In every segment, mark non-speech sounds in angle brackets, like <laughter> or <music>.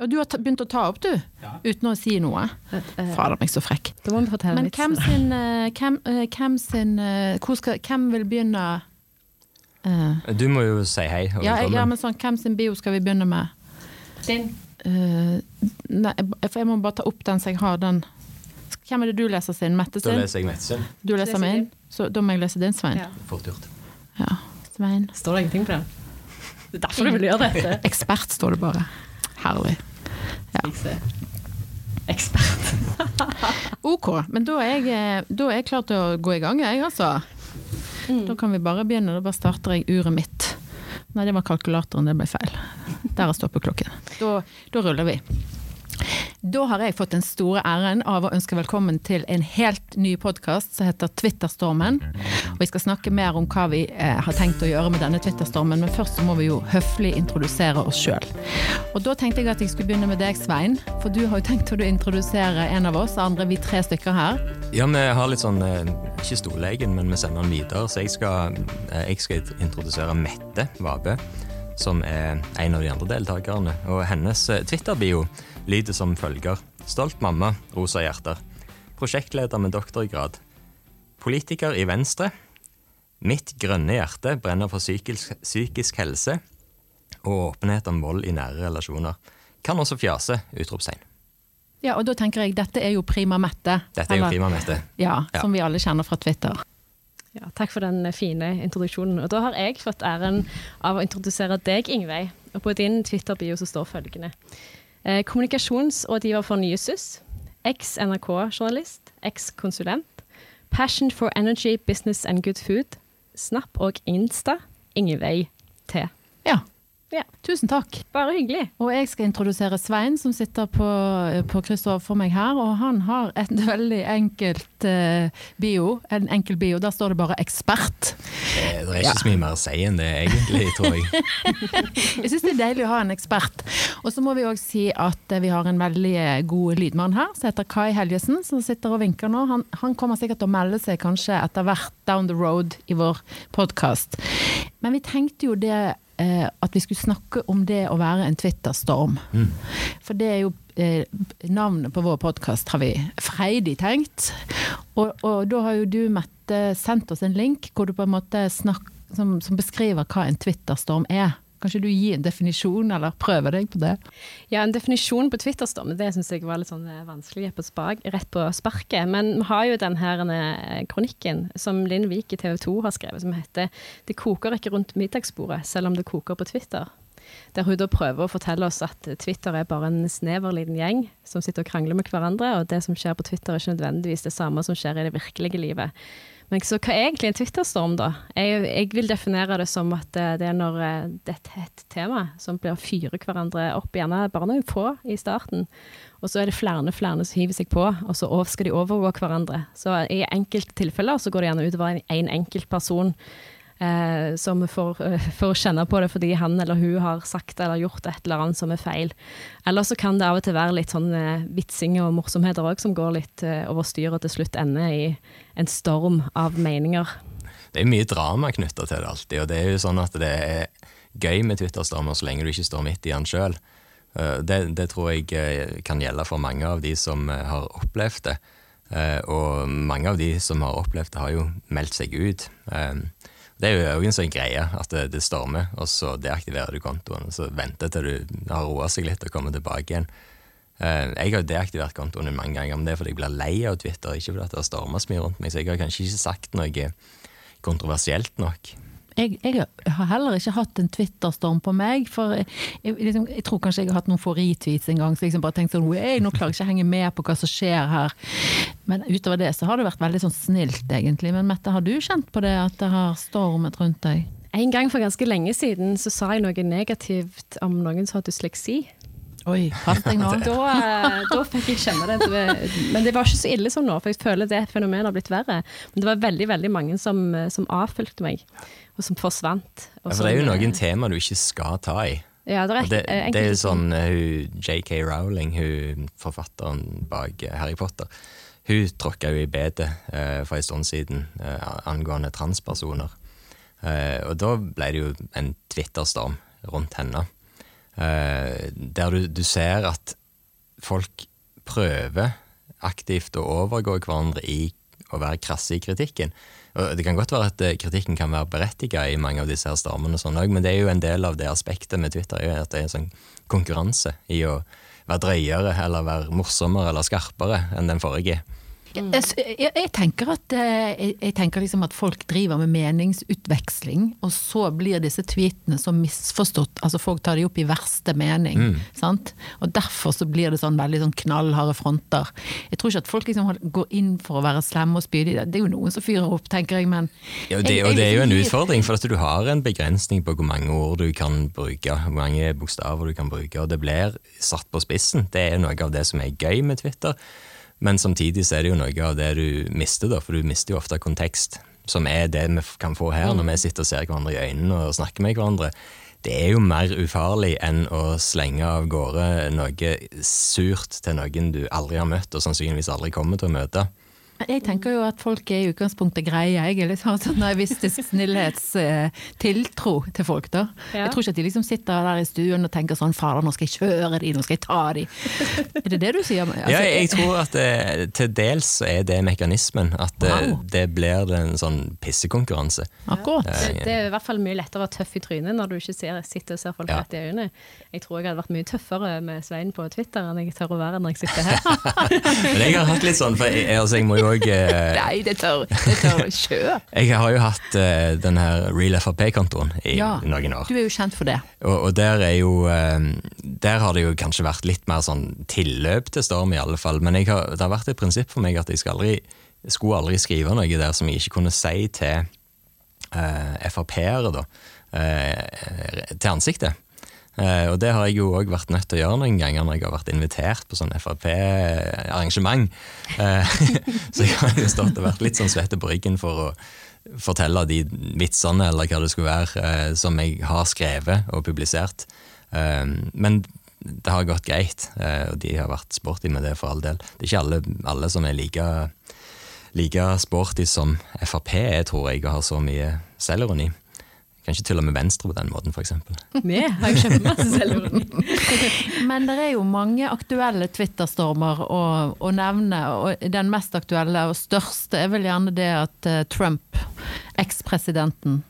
Og du har ta- begynt å ta opp, du, uten å si noe. Fader meg, så frekk. Da må vi fortelle Men hvem sin, eh, hvem, eh, hvem sin eh, hvor skal, Hvem vil begynne Uh, Du må jo si hei ja, ja, men sånn, hvem sin bio skal vi begynne med? Din. Uh, nei, for jeg må bare ta opp den så jeg har den. Hvem er det du leser sin? Mette Da leser jeg Mette sin. Du leser Leser min? Så da må jeg lese din, Svein. Ja. Fort gjort. Ja. Svein. Står det ingenting på den? Det er derfor du vil gjøre dette. Ekspert står det bare. Herlig. Ser. Ekspert. <laughs> Ok, men da er, jeg, eh, da er jeg klar til å gå i gang, jeg, altså. Da kan vi bare begynne. Da bare starter jeg uret mitt. Nei, det var kalkulatoren, det ble feil. Der er stoppeklokken. Da, da ruller vi. Da har jeg fått den store æren av å ønske velkommen til en helt ny podkast som heter Twitterstormen. Og vi skal snakke mer om hva vi eh, har tenkt å gjøre med denne Twitterstormen, men først så må vi jo høflig introdusere oss sjøl. Og da tenkte jeg at jeg skulle begynne med deg, Svein. For du har jo tenkt å introdusere en av oss, andre vi tre stykker her. Ja, vi har litt sånn eh, Ikke storlegen, men vi sender den videre. Så jeg skal, eh, jeg skal introdusere Mette Vabe, som er en av de andre deltakerne. Og hennes eh, Twitter-bio lyder som følger. Stolt mamma, rosa hjerter. Prosjektleder med doktorgrad. Politiker i Venstre. Mitt grønne hjerte brenner for psykisk, psykisk helse og åpenhet om vold i nære relasjoner. Kan også fjase! Utropstegn. Ja, og da tenker jeg dette er jo Prima Mette. Dette er jo Prima Mette. Ja, Ja. som vi alle kjenner fra Twitter. Ja, takk for den fine introduksjonen. Og da har jeg fått æren av å introdusere deg, Ingveig. Og på din Twitter-bio så står følgende. Eh, kommunikasjonsrådgiver for Nye SUS. Eks-NRK-journalist. Eks-konsulent. Passion for energy, business and good food. Snap og Insta. Ingveig T. Ja. Ja. Tusen takk. Bare hyggelig. Og jeg skal introdusere Svein, som sitter på, på krysset overfor meg her. Og han har et <laughs> veldig enkelt eh, bio. En enkel bio. Der står det bare 'ekspert'. Eh, Det er ikke så mye mer å si enn det, egentlig, tror jeg. <laughs> Jeg syns det er deilig å ha en ekspert. Og så må vi òg si at eh, vi har en veldig eh, god lydmann her, som heter Kai Helgesen, som sitter og vinker nå. Han, han kommer sikkert til å melde seg kanskje etter hvert down the road i vår podkast. Men vi tenkte jo det eh, at vi skulle snakke om det å være en Twitter-storm. For det er jo eh, navnet på vår podkast, har vi freidig tenkt. Og, og da har jo du, Mette, sendt oss en link hvor du på en måte snakker, som, som beskriver hva en Twitter-storm er. Kanskje du gir en definisjon, eller prøver deg på det? Ja, en definisjon på Twitterstorm, det syns jeg var litt sånn eh, vanskelig på spark, rett på sparket. Men vi har jo den her eh, kronikken som Linn Vik i TV 2 har skrevet, som heter 'Det koker ikke rundt middagsbordet, selv om det koker på Twitter'. Der hun da prøver å fortelle oss at Twitter er bare en snever liten gjeng som sitter og krangler med hverandre, og det som skjer på Twitter er ikke nødvendigvis det samme som skjer i det virkelige livet. Men så hva er egentlig en Twitterstorm, da? Jeg, jeg vil definere det som at eh, det er når eh, det er et tema som blir fyrer hverandre opp, gjerne bare noen få i starten. Og så er det flere flere som hiver seg på, og så skal de overgå hverandre. Så i enkelte tilfeller så går det gjerne utover en, en enkelt person. Eh, som får, eh, får kjenne på det fordi han eller hun har sagt eller gjort et eller annet som er feil. Eller så kan det av og til være litt sånn eh, vitsing og morsomheter òg som går litt eh, over styr og til slutt ender i en storm av meninger. Det er mye drama knytta til det alltid, og det er jo sånn at det er gøy med Twitter-stormer så lenge du ikke står midt i den sjøl. Det, det tror jeg kan gjelde for mange av de som har opplevd det. Og mange av de som har opplevd det, har jo meldt seg ut. Det er jo en sånn greie at det, det stormer, og så deaktiverer du kontoen. Og så venter til du har roa seg litt og kommer tilbake igjen. Jeg har jo deaktivert kontoen mange ganger, men det er fordi jeg blir lei av Twitter, ikke fordi det har så mye rundt meg. Så jeg har kanskje ikke sagt noe kontroversielt nok jeg, jeg, har heller ikke hatt en Twitter-storm på meg. For jeg, liksom, jeg, tror kanskje jeg har hatt noen få retweets en gang, så jeg liksom bare tenkt sånn Nå klarer jeg ikke å henge med på hva som skjer her. Men utover det så har det vært veldig sånn snilt, egentlig. Men Mette, har du kjent på det at det har stormet rundt deg? En gang for ganske lenge siden så sa jeg noe negativt om noen som har dysleksi. Oi, pass deg nå. Da, eh, da, fikk jeg kjenne det. Men det var ikke så ille som nå, for jeg føler det fenomenet har blitt verre. Men det var veldig veldig mange som, som avfulgte meg, og som forsvant. Og ja, for det er jo noen tema du ikke skal ta i. Ja, det, er, det, det er jo sånn uh, JK Rowling, hun, forfatteren bak Harry Potter, hun tråkka jo i bedet uh, for en stund siden uh, angående transpersoner. og da ble det jo en Twitter-storm rundt henne. Eh, der du, du, ser at folk prøver aktivt å overgå hverandre i å være krasse i kritikken. Og Det kan godt være at eh, kritikken kan være berettiga i mange av disse her stormene, sånn men det er jo en del av det aspektet med Twitter at det er en sånn konkurranse i å være drøyere eller være morsommere eller skarpere enn den forrige. Mm. Jeg, jeg, tenker at, eh, jeg, tenker liksom at folk driver med meningsutveksling, og så blir disse tweetene så misforstått. altså Folk tar de opp i verste mening. Mm. sant? Og derfor så blir det sånn veldig sånn knallharde fronter. Jeg tror ikke at folk liksom går inn for å være slemme og spydige. Det er jo noen som fyrer opp, tenker jeg, men ja, det, Og det er jo en utfordring, for at du har en begrensning på hvor mange ord du kan bruke, hvor mange bokstaver du kan bruke, og det blir satt på spissen. Det er noe av det som er gøy med Twitter. Men samtidig så er det jo noe av det du mister, da, for du mister jo ofte kontekst. Som er det vi kan få her når vi sitter og ser hverandre i øynene og snakker med hverandre. Det er jo mer ufarlig enn å slenge av gårde noe surt til noen du aldri har møtt, og sannsynligvis aldri kommer til å møte. Jeg tenker jo at folk er i utgangspunktet greie. Jeg er litt sånn naivistisk snillhetstiltro til folk, da. Ja. Jeg tror ikke at de liksom sitter der i stuen og tenker sånn fader, nå skal jeg kjøre de, nå skal jeg ta de. Er det det du sier? Altså, ja, jeg tror at det, til dels er det mekanismen. At det, wow. det blir en sånn pissekonkurranse. Akkurat. Ja. Det, det, er i hvert fall mye lettere å være tøff i trynet når du ikke ser, sitter og ser folk rett i øynene. Jeg tror jeg hadde vært mye tøffere med Svein på Twitter enn jeg tør å være når jeg sitter her. <laughs> Men jeg har hatt litt sånn, for jeg, altså, jeg må jo òg eh, <laughs> Nei, det tør, det tør kjøre. <laughs> Jeg har jo hatt uh, den her Real FrP-kontoen i ja, noen år. Du er jo kjent for det. Og, og der er jo eh, Der har det jo kanskje vært litt mer sånn tilløp til storm, i alle fall. Men har, det har vært et prinsipp for meg at jeg aldri, skulle aldri skrive noe der som jeg ikke kunne si til uh, Frp-ere, da. Uh, til ansiktet. Uh, og det har jeg jo òg vært nødt til å gjøre noen ganger når jeg har vært invitert på sånn Frp-arrangement. Uh, <laughs> så jeg har jo stått og vært litt sånn svette på ryggen for å fortelle de vitsene, eller hva det skulle være, uh, som jeg har skrevet og publisert. men det har gått greit, og de har vært sporty med det, for all del. Det er ikke alle, alle som er like, like sporty som Frp er, tror jeg, og har så mye selvironi. Kanskje til og med Venstre på den måten, f.eks. Vi har jo kjempemasse selvironi. <laughs> Men det er jo mange aktuelle Twitter-stormer å, å, nevne. og Den mest aktuelle og største er vel gjerne det at uh, Trump, ekspresidenten,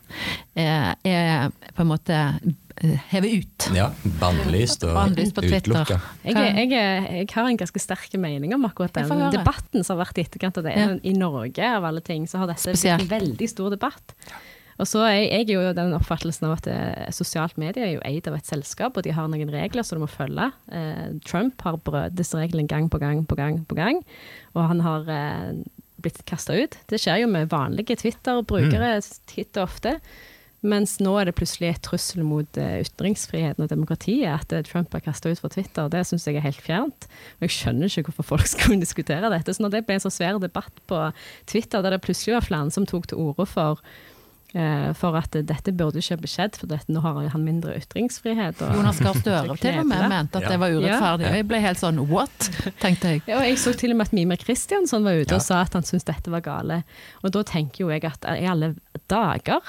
er, er på en måte eh, hevet ut. Ja, bannlyst og utelukka. Jeg, jeg, jeg, har en ganske sterk mening om akkurat den debatten som har vært i etterkant av det. Ja. I Norge av alle ting så har dette blitt en veldig stor debatt. Og så er jeg jo den oppfattelsen av at eh, sosialt medie er jo eid av et selskap, og de har noen regler som du må følge. Eh, Trump har brøt disse reglene gang på gang på gang på gang, og han har eh, blitt kasta ut. Det skjer jo med vanlige Twitter-brukere mm. titt og ofte. Mens nå er det plutselig et trussel mot uh, ytringsfriheten og demokratiet at uh, Trump er kasta ut fra Twitter. Det syns jeg er helt fjernt. Og jeg skjønner ikke hvorfor folk skulle diskutere dette. Så når det ble en så svær debatt på Twitter, der det plutselig var flere som tok til orde for for at dette burde ikke skjedd, for dette, nå har han mindre ytringsfrihet. Jonas Gahr Støre til og med <laughs> mente at det var urettferdig. Ja. Jeg ble helt sånn what, tenkte jeg. Ja, og jeg så til og med at Mime Kristiansson var ute ja. og sa at han syntes dette var gale. Og da tenker jo jeg at i alle dager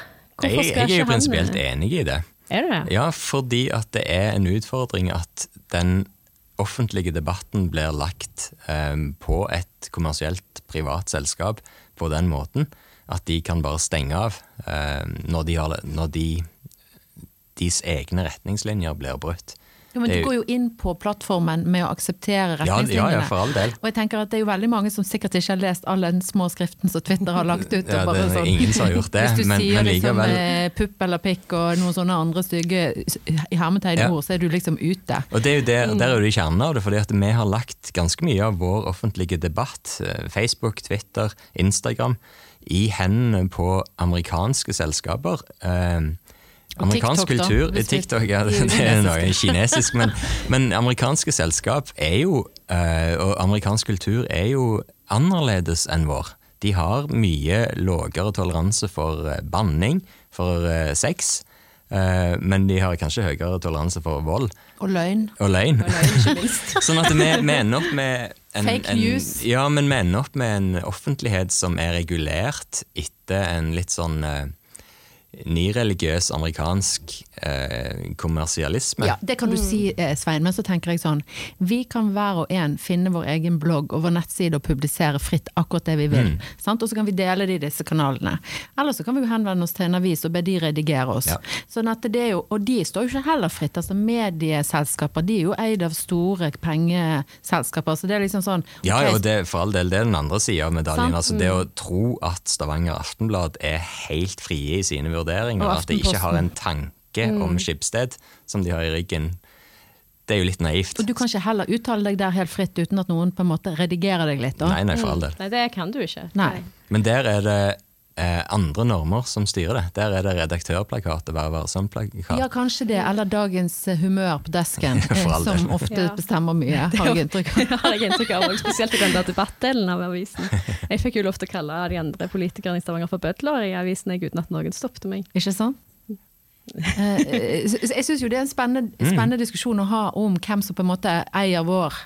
Hvorfor skal jeg, jeg er jo prinsipielt enig i det. Er det det? Ja, fordi at det er en utfordring at den offentlige debatten blir lagt um, på et kommersielt privat selskap på den måten at de kan bare stenge av eh, når, de har, når de, deres egne retningslinjer blir brutt. Jo, men Det du går jo inn på plattformen med å akseptere retningslinjene. ja, ja, for all del. Og jeg tenker at det er jo veldig mange som sikkert ikke har lest all den små skriften som Twitter har lagt ut. og Ja, bare det er sånn. ingen som har gjort det, <laughs> Hvis du men- sier men liksom likevel. pupp eller pikk og noen sånne andre stygge i hermetegnord, Ja. ord, så er du liksom ute. Og det er jo der, der er jo kjernen av det, fordi at vi har lagt ganske mye av vår offentlige debatt, eh, Facebook, Twitter, Instagram, i hendene på amerikanske selskaper. Eh, Og amerikansk TikTok, kultur da, TikTok, ja, <laughs> det, er det er noe kinesisk, men, <laughs> men amerikanske selskap er jo eh, Og amerikansk kultur er jo annerledes enn vår. De har mye lavere toleranse for eh, banning, for eh, sex, men de har kanskje høyere toleranse for vold. Og løgn. Og løgn. <laughs> sånn at vi, vi ender opp med en, Fake en. Ja, men vi ender opp med en offentlighet som er regulert etter en litt sånn uh, nyreligiøs amerikansk eh, kommersialisme. Ja, det kan du si, eh, Svein, men så tenker jeg sånn Vi kan hver og en finne vår egen blogg og vår nettside og publisere fritt akkurat det vi vil. Mm. Sant? Og så kan vi dele det i disse kanalene. Eller så kan vi jo henvende oss til en avis og be de redigere oss. Ja. Sånn at det er jo, og de står jo ikke heller fritt. altså Medieselskaper de er jo eid av store pengeselskaper. Så det er liksom sånn Ja, ja, og det, for all del, det er den andre sida av medaljen. Sant. Altså, det å tro at Stavanger Aftenblad er helt frie i sine vurderinger, Og at de ikke har en Aftenposten. mm. om Skipsted som de har i ryggen, det er jo litt naivt. Og du kan ikke heller uttale deg der helt fritt uten at noen på en måte redigerer deg litt. da. Nei, nei, for all del. Nei, det kan du ikke. Nei. Men der er det eh, andre normer som styrer det. Der er det redaktørplakat og Vær varsom-plakat. Ja, kanskje det. Eller dagens eh, humør på desken, <laughs> som ofte Ja. bestemmer mye, har jeg inntrykk av. <laughs> Har jeg inntrykk av, og spesielt i den der debattdelen av avisen. Jeg fikk jo lov til å kalle de andre politikerne i Stavanger for bødler i avisen jeg, uten at noen stoppet meg. Ikke sant? Eh, eh, jeg syns jo det er en spennende, spennende diskusjon å ha om hvem som på en måte eier vår,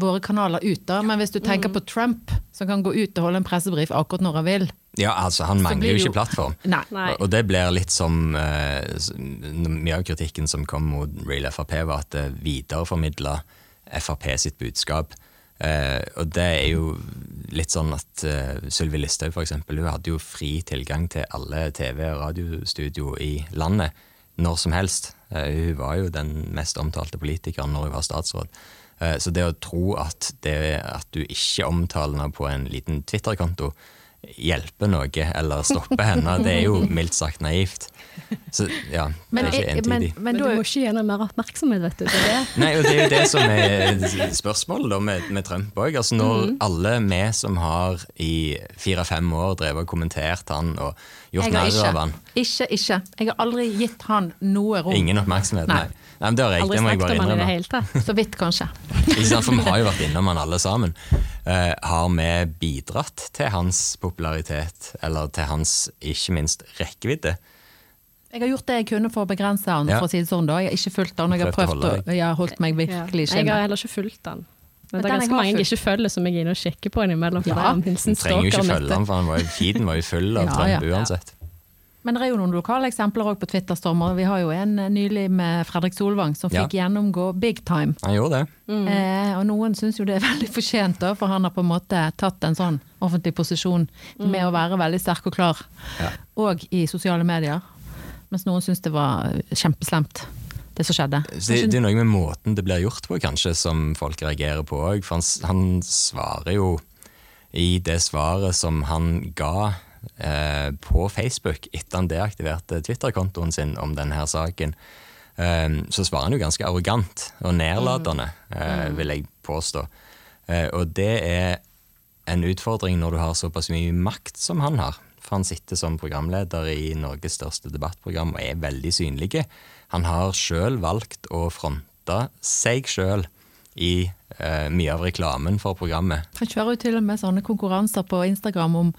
våre kanaler ut. da. Men hvis du tenker på Trump, som kan gå ut og holde en pressebrief akkurat når han vil Ja, altså, han mangler jo ikke plattform. Nei. Og det blir litt som uh, Mye av kritikken som kom mot Real Frp, var at det videreformidla Frp sitt budskap. Eh, og det er jo litt sånn at uh, Sylvi Listhaug eksempel, hun hadde jo fri tilgang til alle TV- og radiostudio i landet når som helst. Eh, hun var jo den mest omtalte politikeren når hun var statsråd. Eh, så det å tro at, det, at du ikke omtaler henne på en liten Twitter-konto hjelper noe eller stopper henne, det er jo mildt sagt naivt. Så ja, Men, det er ikke entydig. men Men du må ikke gi henne mer oppmerksomhet, vet du. Det. <laughs> Nei, og det er jo det som er spørsmålet da med, med Trump òg. Altså når alle vi som har i fire-fem år drevet og kommentert han og gjort narr av han ikke, ikke. Jeg har aldri gitt han noe rom. Ingen oppmerksomhet, nei. Nei. men det har jeg, Aldri det må jeg snakket bare om han i det hele tatt. Så vidt, kanskje. <laughs> Ikke sant? For vi har jo vært innom han alle sammen. Uh, har vi bidratt til hans popularitet, eller til hans ikke minst rekkevidde? Jeg har gjort det jeg kunne for å begrense han, Ja. for å si det sånn. da. Jeg har ikke fulgt han, og jeg har Prøvd å Jeg har holdt meg virkelig i Jeg har heller ikke fulgt den. Men Men det er ganske mange jeg ikke følger, som jeg er inne og sjekker på innimellom. Ja. det en hilsen Du trenger jo ikke følge ham, for han var feeden var jo full av <laughs> Ja, ja. uansett. Men det er jo noen lokale eksempler òg på Twitter-stormer. Vi har jo en eh, nylig med Fredrik Solvang som Ja. fikk gjennomgå big time. Han gjorde det. Mm. Eh, og noen syns jo det er <laughs> veldig fortjent, da, for han har på en måte tatt en sånn offentlig posisjon Mm. med å være veldig sterk og klar, Ja. og i sosiale medier. Mens noen syns det var kjempeslemt, det som skjedde. Det, det er noe med måten det blir gjort på, kanskje, som folk reagerer på òg. For han, han svarer jo i det svaret som han ga eh, på Facebook etter han deaktiverte Twitter-kontoen sin om denne her saken, eh, så svarer han jo ganske arrogant og nedlatende, eh, vil jeg påstå. Eh, og det er en utfordring når du har såpass mye makt som han har. For han sitter som programleder i Norges største debattprogram og er veldig synlig. Han har sjøl valgt å fronte seg sjøl i eh, mye av reklamen for programmet. Han kjører jo til og med sånne konkurranser på Instagram om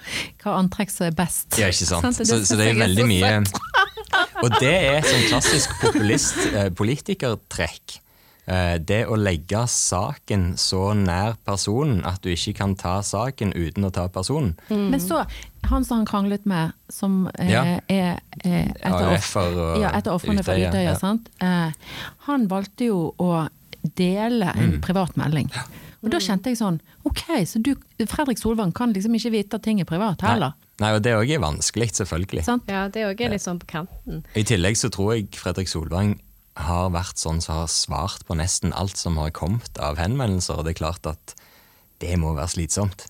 hva antrekk som er best. Ja, ikke sant? Så, så det er veldig mye. <laughs> Og det er sånn klassisk populist, eh, politikertrekk. Eh, det å legge saken så nær personen at du ikke kan ta saken uten å ta personen. Men så, han som han kranglet med, som eh, Ja. er eh, et av AUF-er og ja, ofrene for Utøya, ja. sant? Eh, han valgte jo å dele en Mm. privat melding. Og da kjente jeg sånn, ok, så du, Fredrik Solvang kan liksom ikke vite at ting er privat heller. Nei, og det òg er vanskelig, selvfølgelig. Sant? Ja, det òg er litt sånn på kanten. I tillegg så tror jeg Fredrik Solvang har vært sånn som har svart på nesten alt som har kommet av henvendelser, og det er klart at det må være slitsomt.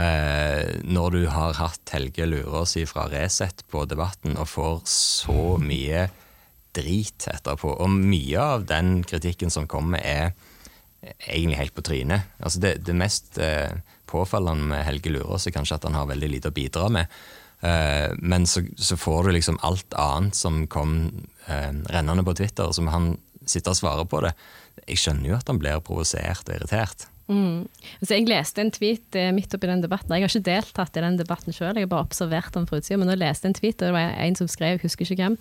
Eh, når du har hatt Helge Lurås fra Resett på Debatten og får så mye drit etterpå, og mye av den kritikken som kommer er egentlig helt på trynet. Altså det, det mest eh, påfallende med Helge Lurås er kanskje at han har veldig lite å bidra med. Eh, men så, så får du liksom alt annet som kom eh, rennende på Twitter, som han sitter og svarer på det. Jeg skjønner jo at han blir provosert og irritert. Altså, jeg leste en tweet eh, midt oppi den debatten. Jeg har ikke deltatt i den debatten sjøl, jeg har bare observert den fra utsida. Men nå leste jeg en tweet, og det var en som skrev, jeg husker ikke hvem,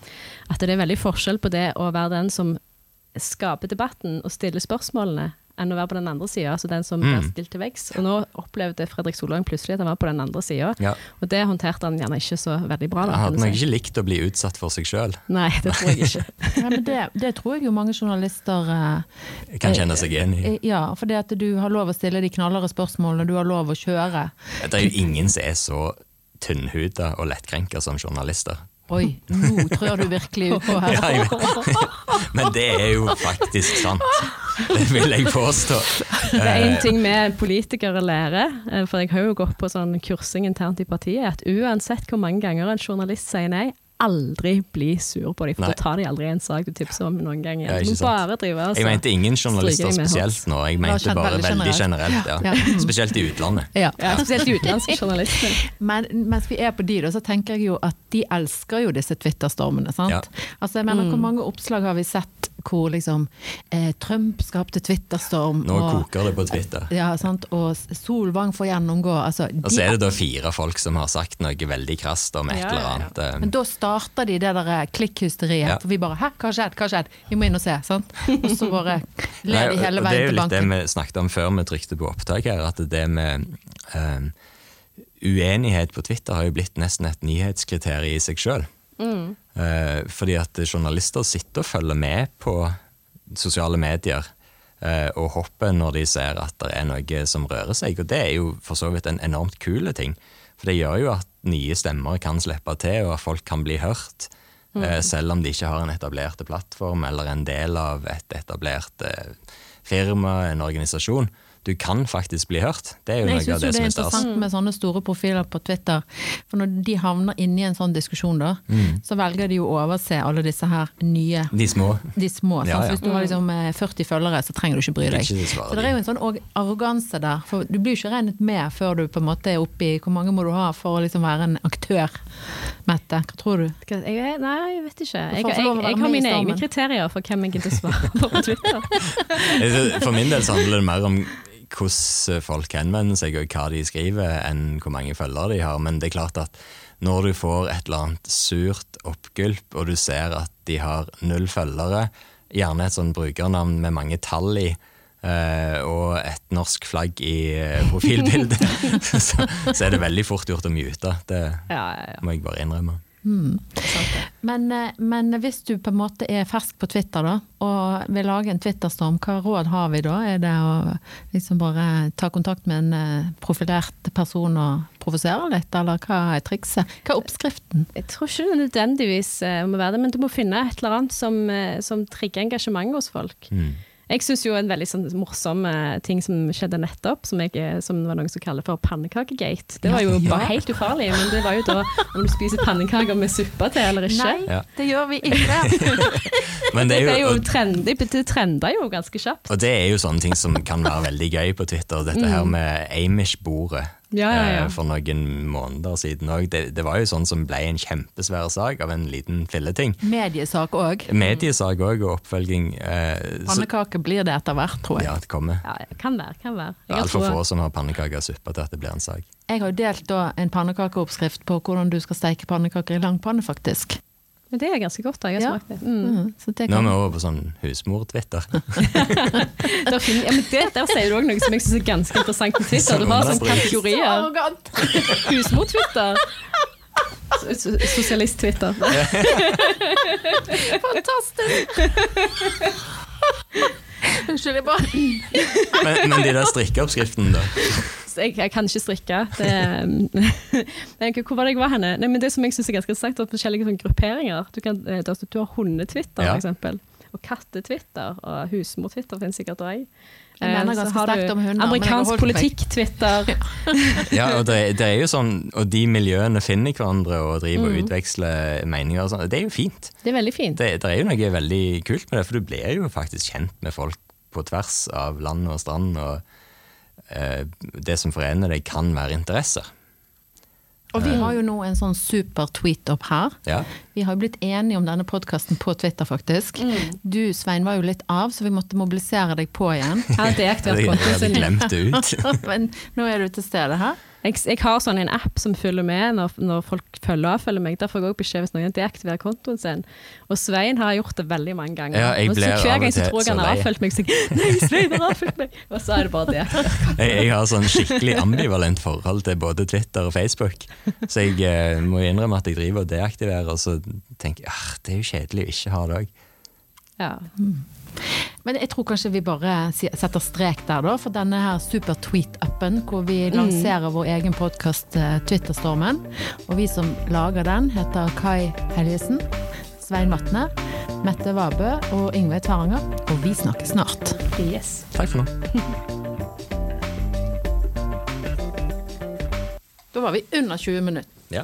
at det er veldig forskjell på det å være den som skaper debatten og stiller spørsmålene, enn å være på den andre sida, altså den som blir stilt til veggs. Og nå opplevde Fredrik Solvang plutselig at han var på den andre sida, Ja. og det håndterte han gjerne ikke så veldig bra. Da, Han hadde nok si. ikke likt å bli utsatt for seg sjøl. Nei, det tror jeg ikke. <laughs> Nei, men det, det tror jeg jo mange journalister eh, Kan kjenne seg igjen i. Ja, for det at du har lov å stille de knallharde spørsmålene, du har lov å kjøre. Det er jo ingen som er så tynnhuda og lettkrenka som journalister. Oi, nå trør du virkelig ut på her. <laughs> Ja. Men det er jo faktisk sant. <laughs> Det vil jeg påstå. Det er Eh, én ting med politikere lærer, eh, for jeg har jo gått på sånn kursing internt i partiet, at uansett hvor mange ganger en journalist sier nei, aldri bli sur på dem, for Nei. da tar de aldri en sak du tipser om noen gang igjen. må bare drive altså. Jeg mente ingen journalister de spesielt nå, jeg mente bare veldig veldig generelt. generelt. Ja. Spesielt i utlandet. Ja. Ja, spesielt utenlandske <laughs> journalister. Men mens vi er på de, da, så tenker jeg jo at de elsker jo disse Twitter-stormene. sant? Ja. Altså, jeg mener, Hvor mange oppslag har vi sett hvor liksom eh, Trump skapte Twitter-storm, Nå og, koker det på Twitter. ja, sant? og Solvang får gjennomgå. Altså, Og så er det da fire folk som har sagt noe veldig krast om et Ja, eller ja, ja. annet. eh, Men da starter de det der eh, klikkhysteriet. Ja. For vi bare 'hæ, hva har skjedd', hva har skjedd? Vi må inn og se. sant? Og så bare <laughs> ler de veien til banken. det er jo litt det vi snakket om før vi trykte på opptak her, at det med eh, uenighet på Twitter har jo blitt nesten et nyhetskriterium i seg sjøl. Fordi at journalister sitter og følger med på sosiale medier eh, og hopper når de ser at det er noe som rører seg. Og det er jo for så vidt en enormt kul ting. For det gjør jo at nye stemmer kan slippe til, og at folk kan bli hørt. eh, Selv om de ikke har en etablert plattform eller en del av et etablert eh, firma, en organisasjon. Du kan faktisk bli hørt. Det er jo Nei, noe jeg av syns det det som er er interessant med sånne store profiler på Twitter. For når de havner inni i en sånn diskusjon, da, Mm. så velger de jo å overse alle disse her nye De små. de små. Ja, ja. Hvis du har liksom eh, 40 følgere, så trenger du ikke bry deg. Ikke så det er jo en sånn og- arroganse der. For du blir jo ikke regnet med før du på en måte er oppe i Hvor mange må du ha for å liksom være en aktør? Mette, hva tror du? Jeg, nei, jeg vet ikke. Jeg, jeg, jeg har mine egne kriterier for hvem jeg gidder svare på på Twitter. <laughs> For min del så handler det mer om hvordan folk henvender seg og hva de skriver, enn hvor mange følgere de har. Men det er klart at når du får et eller annet surt oppgulp, og du ser at de har null følgere, gjerne et sånn brukernavn med mange tall i, eh, og et norsk flagg i eh, profilbildet, <laughs> så, så er det veldig fort gjort å mute. Det Ja, ja, ja. må jeg bare innrømme. Men, eh, men hvis du på en måte er fersk på Twitter da, og vil lage en Twitterstorm, hva råd har vi da? Er det å liksom bare ta kontakt med en eh, profilert person og provosere litt, eller hva er trikset? Hva er oppskriften? Jeg tror ikke det nødvendigvis eh, må være det, men du må finne et eller annet som, som trigger engasjement hos folk. Jeg syns jo en veldig sånn morsom eh, ting som skjedde nettopp, som, jeg, eh, som det var noen som kaller for pannekakegate. Det var jo Ja. bare helt ufarlig, men det var jo da om du spiser pannekaker med suppe til eller ikke. Ja. det gjør vi ikke! <laughs> Men det Det er jo og- trendy, det trender jo ganske kjapt. Og det er jo sånne ting som kan være veldig gøy på Twitter. Dette her med Amish-bordet Ja, ja, ja. eh, for noen måneder siden òg. Det, det var jo sånn som ble en kjempesvær sak av en liten filleting. Mediesak òg. Mediesak òg, og oppfølging. Eh, så, Pannekake blir det etter hvert, tror jeg. ja, det kommer. Ja, kan være, kan være. Det Jeg er har altfor få som har pannekaker og suppe til at det blir en sak. Jeg har jo delt da en pannekakeoppskrift på hvordan du skal steike pannekaker i langpanne, faktisk. Men det er ganske godt. da, Jeg har Ja. smakt det. Mm. Mm. Så det Nå er vi over på sånn husmor-Twitter. <laughs> Der, finner, ja, men det, der sier du òg noe som jeg syns er ganske interessant på Twitter. Du har sånne kategorier. arrogant! <laughs> <laughs> Husmor-Twitter. Sosialist-Twitter. Fantastisk! Unnskyld, jeg bare Men, men de der strikkeoppskriftene, da? Så Jeg, jeg kan ikke strikke. Det, <laughs> hvor var det jeg var henne? Nei, men det som jeg synes er ganske interessant, er forskjellige sånn, grupperinger. Du, kan, eh, du har hundetwitter, Ja. f.eks. Og kattetwitter. Og husmor-twitter finnes sikkert òg. Jeg mener ganske sterkt om hunder, men jeg har Amerikansk politikk-twitter. <laughs> <laughs> Ja, og det, det er jo sånn, og de miljøene finner hverandre og driver Mm. og utveksler meninger og sånn. Det er jo fint. Det er veldig fint. Det, det er jo noe veldig kult med det, for du blir jo faktisk kjent med folk på tvers av land og strand, og eh, det som forener deg kan være interesser. Og vi har jo nå en sånn super tweet opp her. Ja. Vi har jo blitt enige om denne podkasten på Twitter, faktisk. Du Svein var jo litt av, så vi måtte mobilisere deg på igjen. <laughs> Jeg hadde Jeg deaktivert kontoen hadde glemt det ut. <laughs> Men nå er du til stede her. Jeg, jeg har sånn en app som følger med når, når folk følger og følger meg. Der får jeg også beskjed hvis noen deaktiverer kontoen sin. Og Svein har gjort det veldig mange ganger. Ja, jeg og så blir hver gang så tror jeg han har avfølt meg, så jeg Nei, Svein har avfølt meg! Og så er det bare det. <laughs> Jeg, jeg har sånn skikkelig ambivalent forhold til både Twitter og Facebook. Så jeg eh, må innrømme at jeg driver og deaktiverer, og så tenker jeg ah, det er jo kjedelig å ikke ha det òg. Ja. Men jeg tror kanskje vi bare setter strek der, da, for denne her super tweet-appen hvor vi lanserer vår egen podkast Twitterstormen. Og vi som lager den, heter Kai Helgesen, Svein Vatne, Mette Vabø og Yngve Tveranger. Og vi snakkes snart. Yes. Takk for nå. <laughs> Da var vi under 20 minutter. Ja.